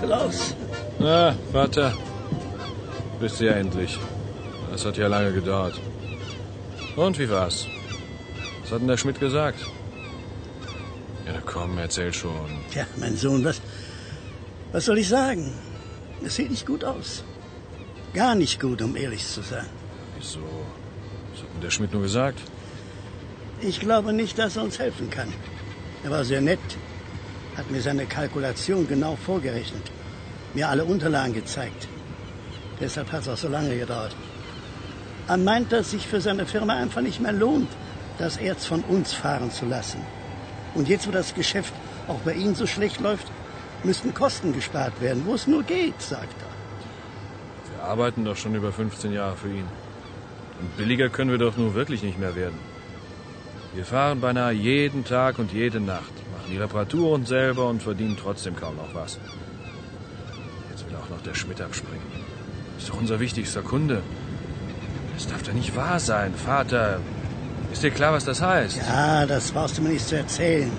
Klaus. Na, Vater. Bist du ja endlich. Das hat ja lange gedauert. Und wie war's? Was hat denn der Schmidt gesagt? Ja, komm, erzähl schon. Tja, mein Sohn, was, was soll ich sagen? Es sieht nicht gut aus. Gar nicht gut, um ehrlich zu sein. Wieso? Was hat denn der Schmidt nur gesagt? Ich glaube nicht, dass er uns helfen kann. Er war sehr nett, hat mir seine Kalkulation genau vorgerechnet, mir alle Unterlagen gezeigt. Deshalb hat es auch so lange gedauert. Er meint, dass sich für seine Firma einfach nicht mehr lohnt, das Erz von uns fahren zu lassen. Und jetzt, wo das Geschäft auch bei Ihnen so schlecht läuft, müssten Kosten gespart werden, wo es nur geht, sagt er. Wir arbeiten doch schon über 15 Jahre für ihn. Und billiger können wir doch nur wirklich nicht mehr werden. Wir fahren beinahe jeden Tag und jede Nacht, machen die Reparaturen selber und verdienen trotzdem kaum noch was. Jetzt will auch noch der Schmidt abspringen. Ist doch unser wichtigster Kunde. Das darf doch nicht wahr sein, Vater. Ist dir klar, was das heißt? Ja, das brauchst du mir nicht zu erzählen.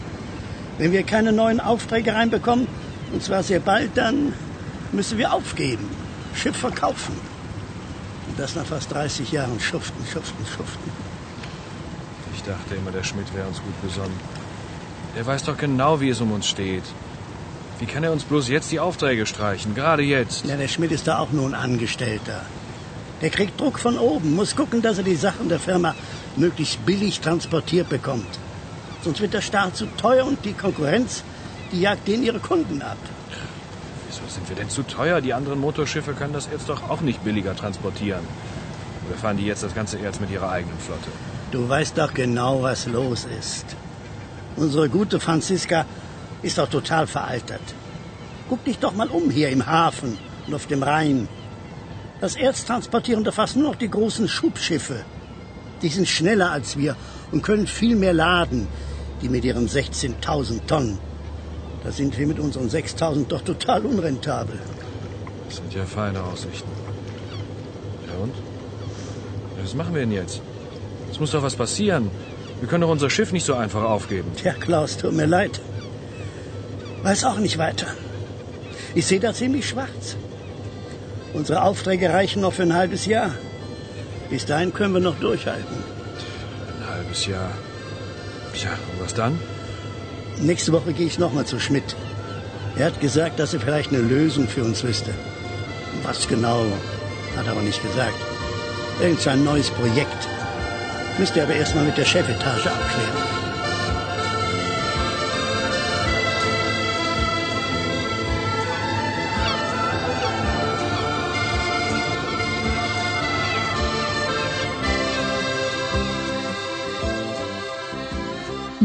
Wenn wir keine neuen Aufträge reinbekommen, und zwar sehr bald, dann müssen wir aufgeben, Schiff verkaufen. Und das nach fast 30 Jahren schuften, schuften, schuften. Ich dachte immer, der Schmidt wäre uns gut besonnen. Er weiß doch genau, wie es um uns steht. Wie kann er uns bloß jetzt die Aufträge streichen, gerade jetzt? Ja, der Schmidt ist da auch nur ein Angestellter. Der kriegt Druck von oben, muss gucken, dass er die Sachen der Firma möglichst billig transportiert bekommt. Sonst wird der Staat zu teuer und die Konkurrenz, die jagt denen ihre Kunden ab. Wieso sind wir denn zu teuer? Die anderen Motorschiffe können das Erz doch auch nicht billiger transportieren. Oder fahren die jetzt das ganze Erz mit ihrer eigenen Flotte? Du weißt doch genau, was los ist. Unsere gute Franziska ist doch total veraltert. Guck dich doch mal um hier im Hafen und auf dem Rhein. Das Erz transportieren da fast nur noch die großen Schubschiffe. Die sind schneller als wir und können viel mehr laden, die mit ihren 16.000 Tonnen. Da sind wir mit unseren 6.000 doch total unrentabel. Das sind ja feine Aussichten. Ja und? Was machen wir denn jetzt? Es muss doch was passieren. Wir können doch unser Schiff nicht so einfach aufgeben. Tja, Klaus, tut mir leid. Weiß auch nicht weiter. Ich sehe da ziemlich schwarz. Unsere Aufträge reichen noch für ein halbes Jahr. Bis dahin können wir noch durchhalten. Ein halbes Jahr. Tja, und was dann? Nächste Woche gehe ich nochmal zu Schmidt. Er hat gesagt, dass er vielleicht eine Lösung für uns wüsste. Was genau, hat er aber nicht gesagt. Irgend so ein neues Projekt. Müsste er aber erstmal mit der Chefetage abklären.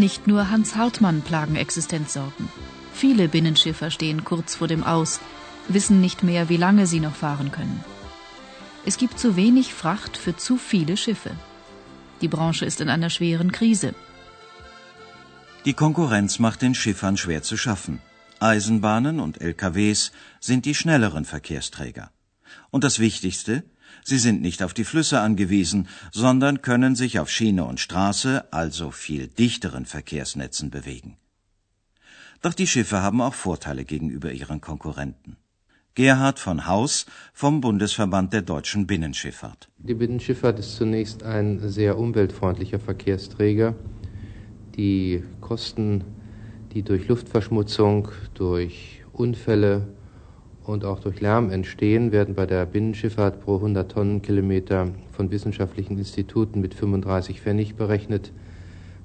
Nicht nur Hans Hartmann plagen Existenzsorgen. Viele Binnenschiffer stehen kurz vor dem Aus, wissen nicht mehr, wie lange sie noch fahren können. Es gibt zu wenig Fracht für zu viele Schiffe. Die Branche ist in einer schweren Krise. Die Konkurrenz macht den Schiffern schwer zu schaffen. Eisenbahnen und LKWs sind die schnelleren Verkehrsträger. Und das Wichtigste, sie sind nicht auf die Flüsse angewiesen, sondern können sich auf Schiene und Straße, also viel dichteren Verkehrsnetzen bewegen. Doch die Schiffe haben auch Vorteile gegenüber ihren Konkurrenten. Gerhard von Haus vom Bundesverband der deutschen Binnenschifffahrt. Die Binnenschifffahrt ist zunächst ein sehr umweltfreundlicher Verkehrsträger. Die Kosten, die durch Luftverschmutzung, durch Unfälle und auch durch Lärm entstehen, werden bei der Binnenschifffahrt pro 100 Tonnenkilometer von wissenschaftlichen Instituten mit 35 Pfennig berechnet.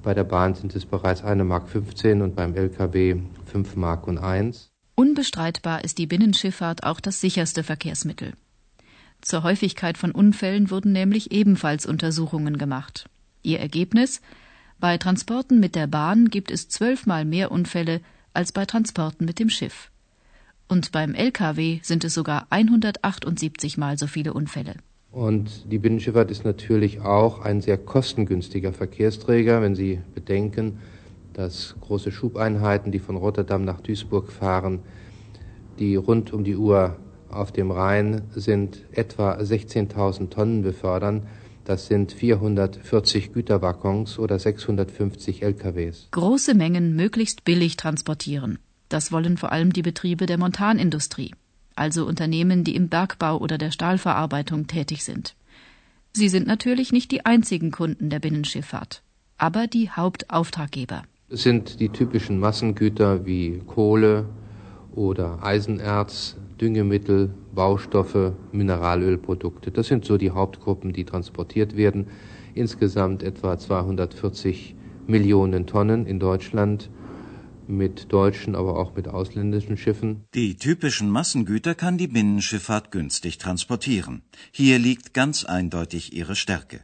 Bei der Bahn sind es bereits 1 Mark 15 und beim LKW 5 Mark und 1. Unbestreitbar ist die Binnenschifffahrt auch das sicherste Verkehrsmittel. Zur Häufigkeit von Unfällen wurden nämlich ebenfalls Untersuchungen gemacht. Ihr Ergebnis? Bei Transporten mit der Bahn gibt es zwölfmal mehr Unfälle als bei Transporten mit dem Schiff. Und beim Lkw sind es sogar 178 mal so viele Unfälle. Und die Binnenschifffahrt ist natürlich auch ein sehr kostengünstiger Verkehrsträger, wenn Sie bedenken, dass große Schubeinheiten, die von Rotterdam nach Duisburg fahren, die rund um die Uhr auf dem Rhein sind, etwa 16.000 Tonnen befördern. Das sind 440 Güterwaggons oder 650 LKWs. Große Mengen möglichst billig transportieren. Das wollen vor allem die Betriebe der Montanindustrie also Unternehmen, die im Bergbau oder der Stahlverarbeitung tätig sind. Sie sind natürlich nicht die einzigen Kunden der Binnenschifffahrt, aber die Hauptauftraggeber. Es sind die typischen Massengüter wie Kohle oder Eisenerz, Düngemittel, Baustoffe, Mineralölprodukte. Das sind so die Hauptgruppen, die transportiert werden. Insgesamt etwa 240 Millionen Tonnen in Deutschland mit deutschen, aber auch mit ausländischen Schiffen. Die typischen Massengüter kann die Binnenschifffahrt günstig transportieren. Hier liegt ganz eindeutig ihre Stärke.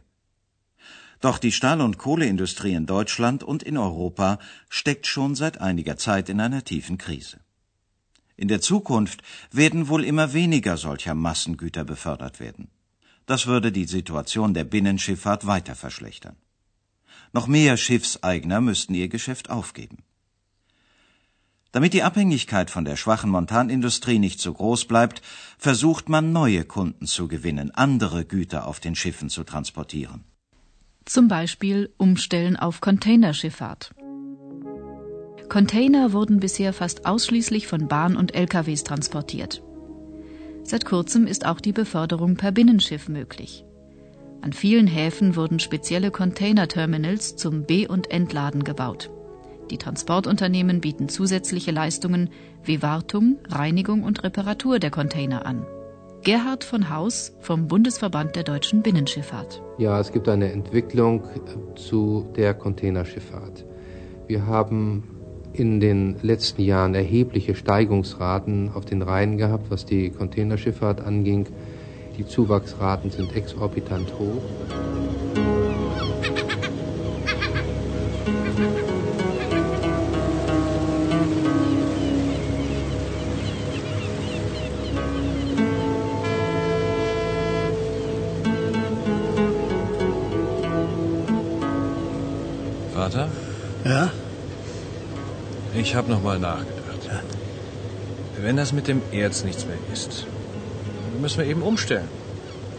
Doch die Stahl- und Kohleindustrie in Deutschland und in Europa steckt schon seit einiger Zeit in einer tiefen Krise. In der Zukunft werden wohl immer weniger solcher Massengüter befördert werden. Das würde die Situation der Binnenschifffahrt weiter verschlechtern. Noch mehr Schiffseigner müssten ihr Geschäft aufgeben. Damit die Abhängigkeit von der schwachen Montanindustrie nicht so groß bleibt, versucht man neue Kunden zu gewinnen, andere Güter auf den Schiffen zu transportieren. Zum Beispiel umstellen auf Containerschifffahrt. Container wurden bisher fast ausschließlich von Bahn und LKWs transportiert. Seit kurzem ist auch die Beförderung per Binnenschiff möglich. An vielen Häfen wurden spezielle Containerterminals zum Be- und Entladen gebaut. Die Transportunternehmen bieten zusätzliche Leistungen wie Wartung, Reinigung und Reparatur der Container an. Gerhard von Haus vom Bundesverband der deutschen Binnenschifffahrt. Ja, es gibt eine Entwicklung zu der Containerschifffahrt. Wir haben in den letzten Jahren erhebliche Steigungsraten auf den Rhein gehabt, was die Containerschifffahrt anging. Die Zuwachsraten sind exorbitant hoch. Vater? Ja? Ich habe noch mal nachgedacht. Ja. Wenn das mit dem Erz nichts mehr ist, müssen wir eben umstellen.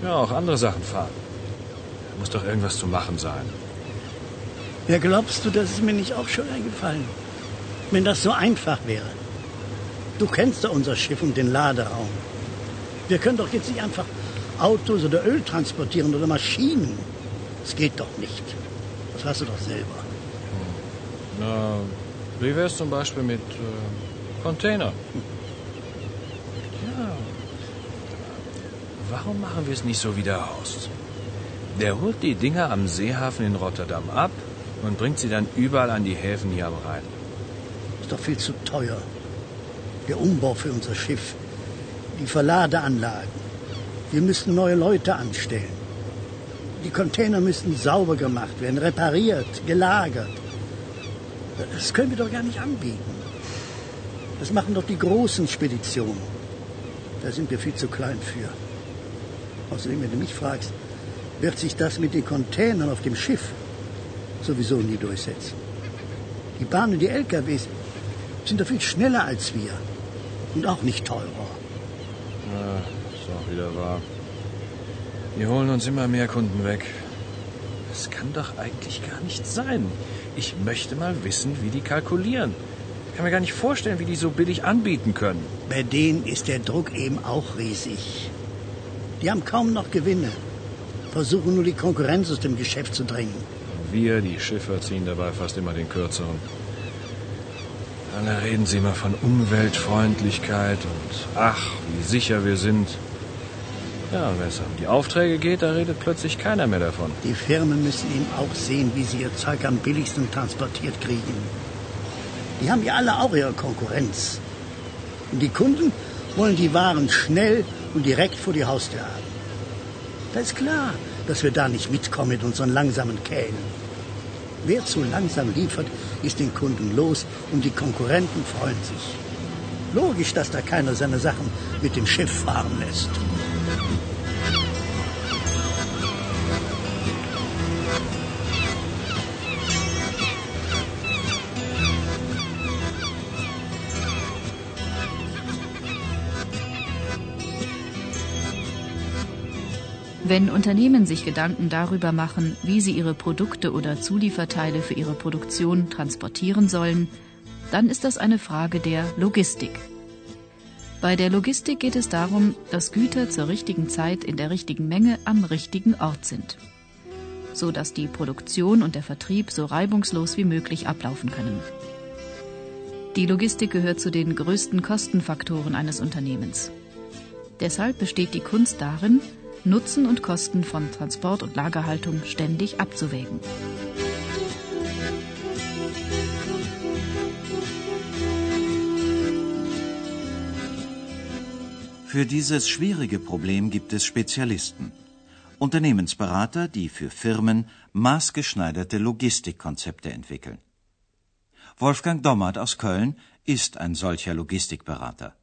Ja, auch andere Sachen fahren. Da muss doch irgendwas zu machen sein. Ja, glaubst du, das ist mir nicht auch schon eingefallen? Wenn das so einfach wäre. Du kennst doch unser Schiff und den Laderaum. Wir können doch jetzt nicht einfach Autos oder Öl transportieren oder Maschinen. Das geht doch nicht. Das weißt du doch selber. Na, wie wär's zum Beispiel mit äh, Container? Ja. Warum machen wir es nicht so wie der Horst? Der holt die Dinger am Seehafen in Rotterdam ab und bringt sie dann überall an die Häfen hier am Rhein. Ist doch viel zu teuer. Der Umbau für unser Schiff. Die Verladeanlagen. Wir müssen neue Leute anstellen. Die Container müssen sauber gemacht werden, repariert, gelagert. Das können wir doch gar nicht anbieten. Das machen doch die großen Speditionen. Da sind wir viel zu klein für. Außerdem, wenn du mich fragst, wird sich das mit den Containern auf dem Schiff sowieso nie durchsetzen. Die Bahnen und die LKWs sind doch viel schneller als wir. Und auch nicht teurer. Ja, ist auch wieder wahr. Die holen uns immer mehr Kunden weg. Das kann doch eigentlich gar nicht sein. Ich möchte mal wissen, wie die kalkulieren. Ich kann mir gar nicht vorstellen, wie die so billig anbieten können. Bei denen ist der Druck eben auch riesig. Die haben kaum noch Gewinne. Versuchen nur die Konkurrenz aus dem Geschäft zu drängen. Wir, die Schiffer, ziehen dabei fast immer den kürzeren. Alle reden sie immer von Umweltfreundlichkeit und ach, wie sicher wir sind. Ja, wenn es um die Aufträge geht, da redet plötzlich keiner mehr davon. Die Firmen müssen eben auch sehen, wie sie ihr Zeug am billigsten transportiert kriegen. Die haben ja alle auch ihre Konkurrenz. Und die Kunden wollen die Waren schnell und direkt vor die Haustür haben. Da ist klar, dass wir da nicht mitkommen mit unseren langsamen Kähnen. Wer zu langsam liefert, ist den Kunden los und die Konkurrenten freuen sich. Logisch, dass da keiner seine Sachen mit dem Schiff fahren lässt. Wenn Unternehmen sich Gedanken darüber machen, wie sie ihre Produkte oder Zulieferteile für ihre Produktion transportieren sollen, dann ist das eine Frage der Logistik. Bei der Logistik geht es darum, dass Güter zur richtigen Zeit in der richtigen Menge am richtigen Ort sind, so dass die Produktion und der Vertrieb so reibungslos wie möglich ablaufen können. Die Logistik gehört zu den größten Kostenfaktoren eines Unternehmens. Deshalb besteht die Kunst darin, Nutzen und Kosten von Transport und Lagerhaltung ständig abzuwägen. Für dieses schwierige Problem gibt es Spezialisten. Unternehmensberater, die für Firmen maßgeschneiderte Logistikkonzepte entwickeln. Wolfgang Dommert aus Köln ist ein solcher Logistikberater.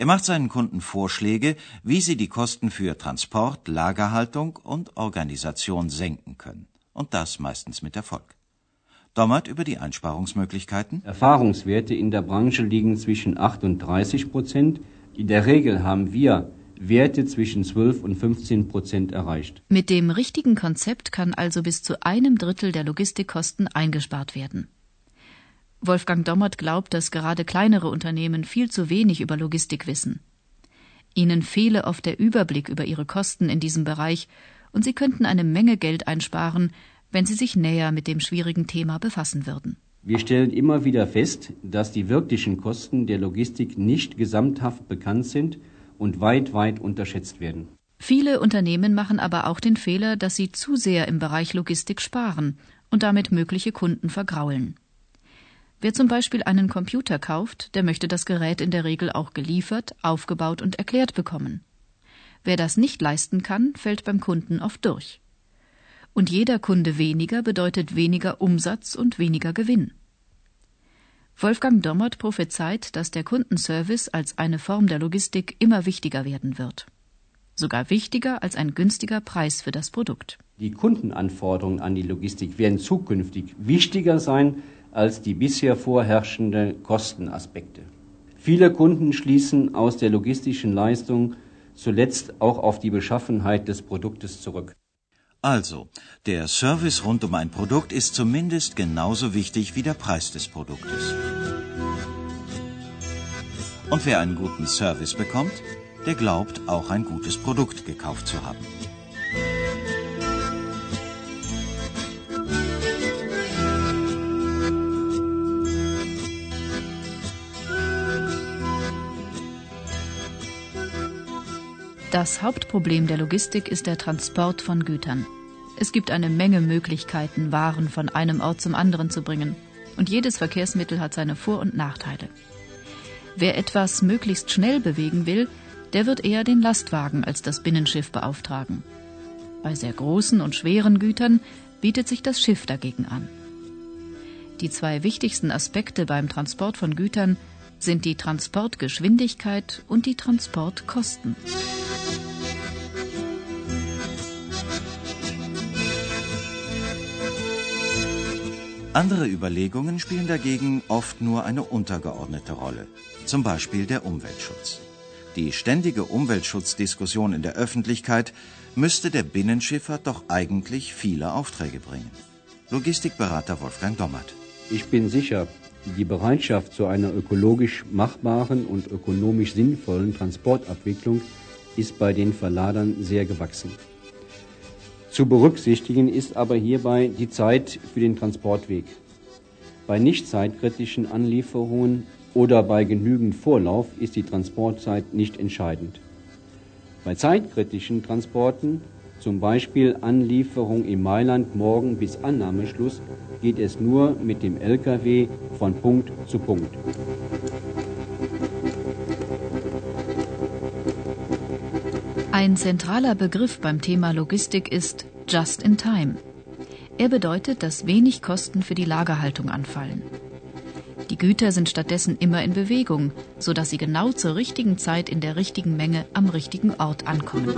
Er macht seinen Kunden Vorschläge, wie sie die Kosten für Transport, Lagerhaltung und Organisation senken können. Und das meistens mit Erfolg. Dommert über die Einsparungsmöglichkeiten. Erfahrungswerte in der Branche liegen zwischen 8 und 30 Prozent. In der Regel haben wir Werte zwischen 12 und 15 Prozent erreicht. Mit dem richtigen Konzept kann also bis zu einem Drittel der Logistikkosten eingespart werden. Wolfgang Dommert glaubt, dass gerade kleinere Unternehmen viel zu wenig über Logistik wissen. Ihnen fehle oft der Überblick über ihre Kosten in diesem Bereich und sie könnten eine Menge Geld einsparen, wenn sie sich näher mit dem schwierigen Thema befassen würden. Wir stellen immer wieder fest, dass die wirklichen Kosten der Logistik nicht gesamthaft bekannt sind und weit, weit unterschätzt werden. Viele Unternehmen machen aber auch den Fehler, dass sie zu sehr im Bereich Logistik sparen und damit mögliche Kunden vergraulen. Wer zum Beispiel einen Computer kauft, der möchte das Gerät in der Regel auch geliefert, aufgebaut und erklärt bekommen. Wer das nicht leisten kann, fällt beim Kunden oft durch. Und jeder Kunde weniger bedeutet weniger Umsatz und weniger Gewinn. Wolfgang Dommert prophezeit, dass der Kundenservice als eine Form der Logistik immer wichtiger werden wird. Sogar wichtiger als ein günstiger Preis für das Produkt. Die Kundenanforderungen an die Logistik werden zukünftig wichtiger sein als die bisher vorherrschenden Kostenaspekte. Viele Kunden schließen aus der logistischen Leistung zuletzt auch auf die Beschaffenheit des Produktes zurück. Also, der Service rund um ein Produkt ist zumindest genauso wichtig wie der Preis des Produktes. Und wer einen guten Service bekommt, der glaubt auch ein gutes Produkt gekauft zu haben. Das Hauptproblem der Logistik ist der Transport von Gütern. Es gibt eine Menge Möglichkeiten, Waren von einem Ort zum anderen zu bringen. Und jedes Verkehrsmittel hat seine Vor- und Nachteile. Wer etwas möglichst schnell bewegen will, der wird eher den Lastwagen als das Binnenschiff beauftragen. Bei sehr großen und schweren Gütern bietet sich das Schiff dagegen an. Die zwei wichtigsten Aspekte beim Transport von Gütern sind die Transportgeschwindigkeit und die Transportkosten. Andere Überlegungen spielen dagegen oft nur eine untergeordnete Rolle, zum Beispiel der Umweltschutz. Die ständige Umweltschutzdiskussion in der Öffentlichkeit müsste der Binnenschiffer doch eigentlich viele Aufträge bringen. Logistikberater Wolfgang Dommert. Ich bin sicher, die Bereitschaft zu einer ökologisch machbaren und ökonomisch sinnvollen Transportabwicklung ist bei den Verladern sehr gewachsen. Zu berücksichtigen ist aber hierbei die Zeit für den Transportweg. Bei nicht zeitkritischen Anlieferungen oder bei genügend Vorlauf ist die Transportzeit nicht entscheidend. Bei zeitkritischen Transporten, zum Beispiel Anlieferung in Mailand morgen bis Annahmeschluss, geht es nur mit dem Lkw von Punkt zu Punkt. Ein zentraler Begriff beim Thema Logistik ist Just in Time. Er bedeutet, dass wenig Kosten für die Lagerhaltung anfallen. Die Güter sind stattdessen immer in Bewegung, sodass sie genau zur richtigen Zeit in der richtigen Menge am richtigen Ort ankommen.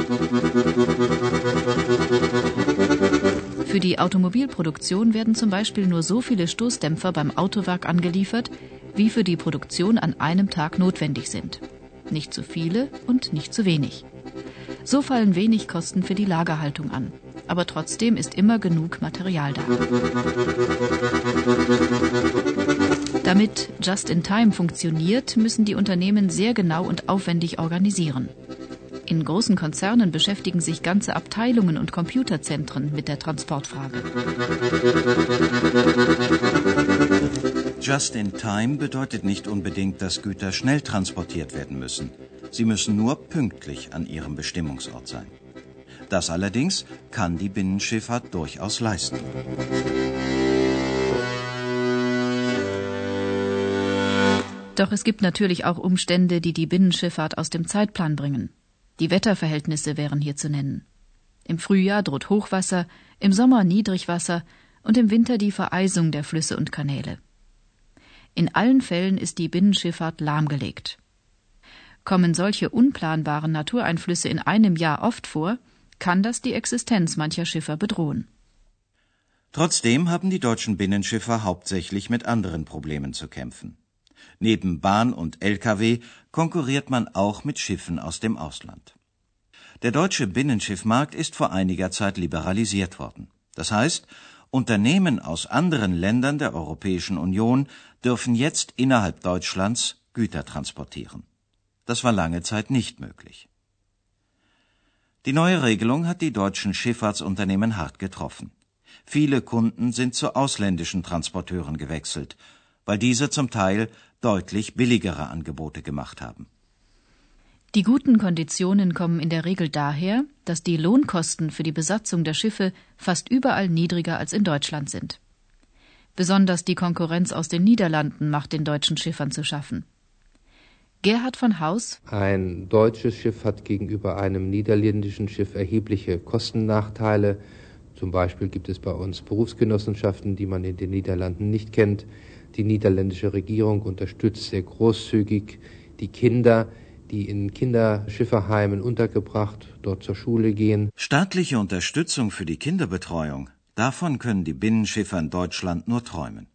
Für die Automobilproduktion werden zum Beispiel nur so viele Stoßdämpfer beim Autowerk angeliefert, wie für die Produktion an einem Tag notwendig sind. Nicht zu viele und nicht zu wenig. So fallen wenig Kosten für die Lagerhaltung an. Aber trotzdem ist immer genug Material da. Damit Just in Time funktioniert, müssen die Unternehmen sehr genau und aufwendig organisieren. In großen Konzernen beschäftigen sich ganze Abteilungen und Computerzentren mit der Transportfrage. Just in Time bedeutet nicht unbedingt, dass Güter schnell transportiert werden müssen. Sie müssen nur pünktlich an ihrem Bestimmungsort sein. Das allerdings kann die Binnenschifffahrt durchaus leisten. Doch es gibt natürlich auch Umstände, die die Binnenschifffahrt aus dem Zeitplan bringen. Die Wetterverhältnisse wären hier zu nennen. Im Frühjahr droht Hochwasser, im Sommer Niedrigwasser und im Winter die Vereisung der Flüsse und Kanäle. In allen Fällen ist die Binnenschifffahrt lahmgelegt. Kommen solche unplanbaren Natureinflüsse in einem Jahr oft vor, kann das die Existenz mancher Schiffer bedrohen. Trotzdem haben die deutschen Binnenschiffer hauptsächlich mit anderen Problemen zu kämpfen. Neben Bahn und Lkw konkurriert man auch mit Schiffen aus dem Ausland. Der deutsche Binnenschiffmarkt ist vor einiger Zeit liberalisiert worden. Das heißt, Unternehmen aus anderen Ländern der Europäischen Union dürfen jetzt innerhalb Deutschlands Güter transportieren. Das war lange Zeit nicht möglich. Die neue Regelung hat die deutschen Schifffahrtsunternehmen hart getroffen. Viele Kunden sind zu ausländischen Transporteuren gewechselt, weil diese zum Teil deutlich billigere Angebote gemacht haben. Die guten Konditionen kommen in der Regel daher, dass die Lohnkosten für die Besatzung der Schiffe fast überall niedriger als in Deutschland sind. Besonders die Konkurrenz aus den Niederlanden macht den deutschen Schiffern zu schaffen. Gerhard von Haus Ein deutsches Schiff hat gegenüber einem niederländischen Schiff erhebliche Kostennachteile. Zum Beispiel gibt es bei uns Berufsgenossenschaften, die man in den Niederlanden nicht kennt. Die niederländische Regierung unterstützt sehr großzügig die Kinder, die in Kinderschifferheimen untergebracht, dort zur Schule gehen. Staatliche Unterstützung für die Kinderbetreuung, davon können die Binnenschiffer in Deutschland nur träumen.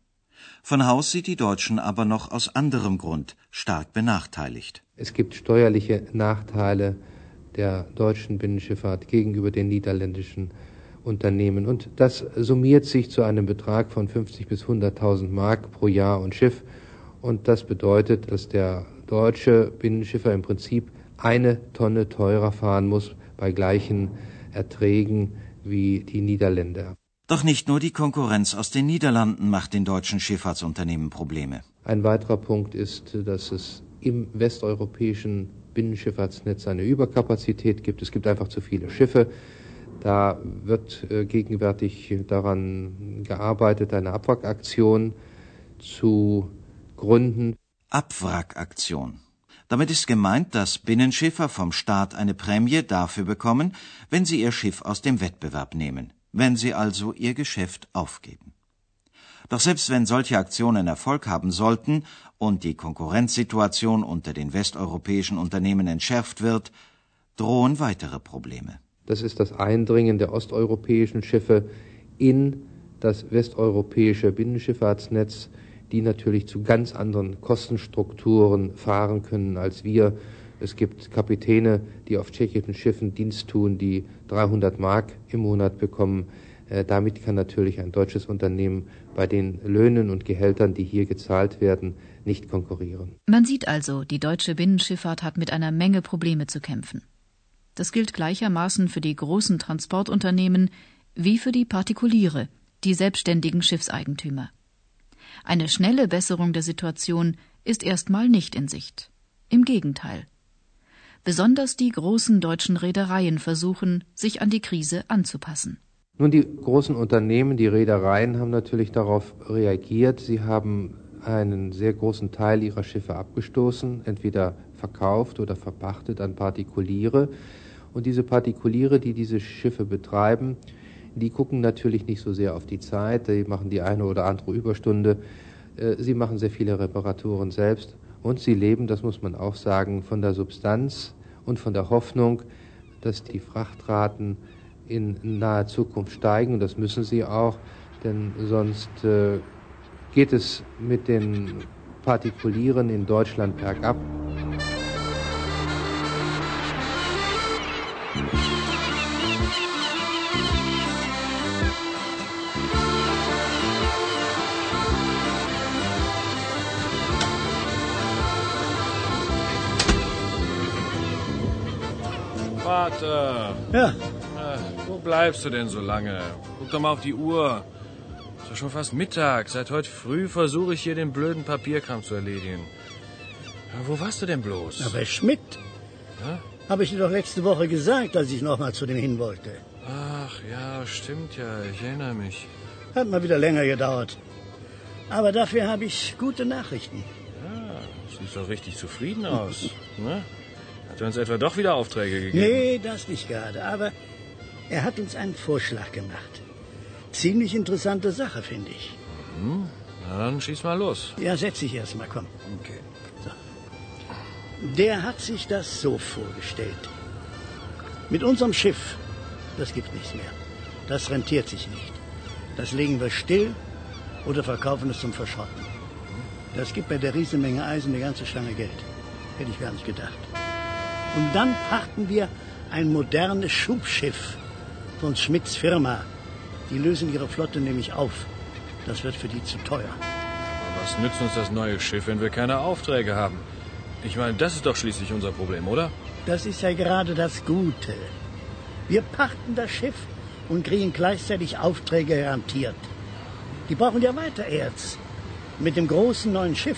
Von Haus sieht die Deutschen aber noch aus anderem Grund stark benachteiligt. Es gibt steuerliche Nachteile der deutschen Binnenschifffahrt gegenüber den niederländischen Unternehmen. Und das summiert sich zu einem Betrag von 50 bis 100.000 Mark pro Jahr und Schiff. Und das bedeutet, dass der deutsche Binnenschiffer im Prinzip eine Tonne teurer fahren muss bei gleichen Erträgen wie die Niederländer. Doch nicht nur die Konkurrenz aus den Niederlanden macht den deutschen Schifffahrtsunternehmen Probleme. Ein weiterer Punkt ist, dass es im westeuropäischen Binnenschifffahrtsnetz eine Überkapazität gibt. Es gibt einfach zu viele Schiffe. Da wird äh, gegenwärtig daran gearbeitet, eine Abwrackaktion zu gründen. Abwrackaktion. Damit ist gemeint, dass Binnenschiffer vom Staat eine Prämie dafür bekommen, wenn sie ihr Schiff aus dem Wettbewerb nehmen, wenn sie also ihr Geschäft aufgeben. Doch selbst wenn solche Aktionen Erfolg haben sollten und die Konkurrenzsituation unter den westeuropäischen Unternehmen entschärft wird, drohen weitere Probleme. Das ist das Eindringen der osteuropäischen Schiffe in das westeuropäische Binnenschifffahrtsnetz, die natürlich zu ganz anderen Kostenstrukturen fahren können als wir. Es gibt Kapitäne, die auf tschechischen Schiffen Dienst tun, die 300 Mark im Monat bekommen. Äh, damit kann natürlich ein deutsches Unternehmen bei den Löhnen und Gehältern, die hier gezahlt werden, nicht konkurrieren. Man sieht also, die deutsche Binnenschifffahrt hat mit einer Menge Probleme zu kämpfen. Das gilt gleichermaßen für die großen Transportunternehmen wie für die Partikuliere, die selbstständigen Schiffseigentümer. Eine schnelle Besserung der Situation ist erstmal nicht in Sicht. Im Gegenteil. Besonders die großen deutschen Reedereien versuchen, sich an die Krise anzupassen. Nun, die großen Unternehmen, die Reedereien haben natürlich darauf reagiert. Sie haben einen sehr großen Teil ihrer Schiffe abgestoßen, entweder verkauft oder verpachtet an Partikuliere. Und diese Partikuliere, die diese Schiffe betreiben, die gucken natürlich nicht so sehr auf die Zeit, die machen die eine oder andere Überstunde, äh, sie machen sehr viele Reparaturen selbst und sie leben, das muss man auch sagen, von der Substanz und von der Hoffnung, dass die Frachtraten in naher Zukunft steigen. Und das müssen sie auch, denn sonst äh, geht es mit den Partikulieren in Deutschland bergab. Vater, Ja, äh, wo bleibst du denn so lange? Guck doch mal auf die Uhr. Ist doch schon fast Mittag. Seit heute früh versuche ich hier den blöden Papierkram zu erledigen. Ja, wo warst du denn bloß? aber Schmidt, Ja? habe ich dir doch letzte Woche gesagt, als ich noch mal zu dem hin wollte. Ach ja, stimmt ja. Ich erinnere mich. Hat mal wieder länger gedauert. Aber dafür habe ich gute Nachrichten. Ja, siehst doch richtig zufrieden aus. Ne? Hat er uns etwa doch wieder Aufträge gegeben? Nee, das nicht gerade. Aber er hat uns einen Vorschlag gemacht. Ziemlich interessante Sache, finde ich. Na, dann schieß mal los. Ja, setz dich erst mal, komm. Okay. Der hat sich das so vorgestellt. Mit unserem Schiff, das gibt nichts mehr. Das rentiert sich nicht. Das legen wir still oder verkaufen es zum Verschrotten. Das gibt bei der Riesenmenge Eisen eine ganze Stange Geld. Hätte ich gar nicht gedacht. Und dann pachten wir ein modernes Schubschiff von Schmidts Firma. Die lösen ihre Flotte nämlich auf. Das wird für die zu teuer. Aber was nützt uns das neue Schiff, wenn wir keine Aufträge haben? Ich meine, das ist doch schließlich unser Problem, oder? Das ist ja gerade das Gute. Wir pachten das Schiff und kriegen gleichzeitig Aufträge garantiert. Die brauchen ja weiter Erz. Mit dem großen neuen Schiff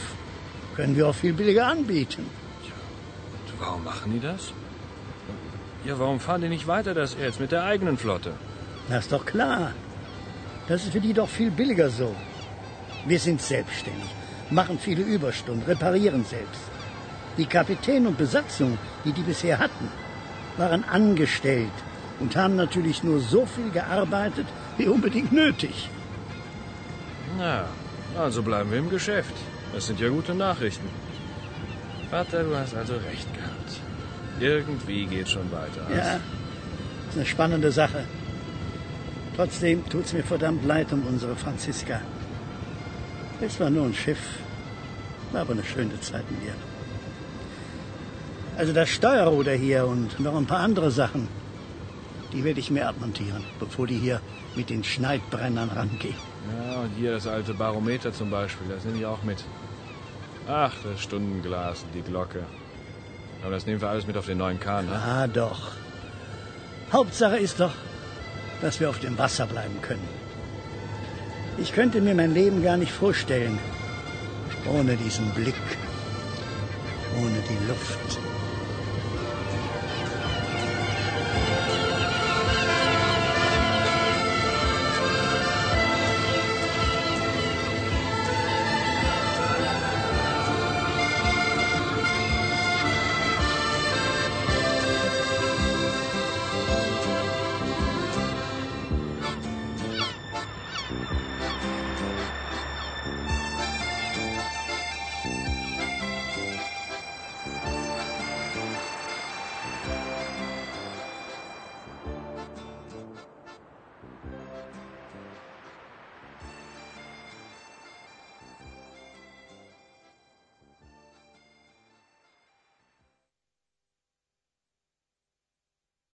können wir auch viel billiger anbieten. Warum machen die das? Ja, warum fahren die nicht weiter das Erz mit der eigenen Flotte? Das ist doch klar. Das ist für die doch viel billiger so. Wir sind selbstständig, machen viele Überstunden, reparieren selbst. Die Kapitän und Besatzung, die die bisher hatten, waren angestellt und haben natürlich nur so viel gearbeitet, wie unbedingt nötig. Na, also bleiben wir im Geschäft. Das sind ja gute Nachrichten. Vater, du hast also recht gehabt. Irgendwie geht schon weiter. Ja, ist eine spannende Sache. Trotzdem tut's mir verdammt leid um unsere Franziska. Es war nur ein Schiff, war aber eine schöne Zeit mit ihr. Also das Steuerruder hier und noch ein paar andere Sachen, die werde ich mir abmontieren, bevor die hier mit den Schneidbrennern rangehen. Ja, und hier das alte Barometer zum Beispiel, das nehme ich auch mit. Ach, das Stundenglas und die Glocke. Aber das nehmen wir alles mit auf den neuen Kahn, ne? Ah, doch. Hauptsache ist doch, dass wir auf dem Wasser bleiben können. Ich könnte mir mein Leben gar nicht vorstellen, ohne diesen Blick, ohne die Luft.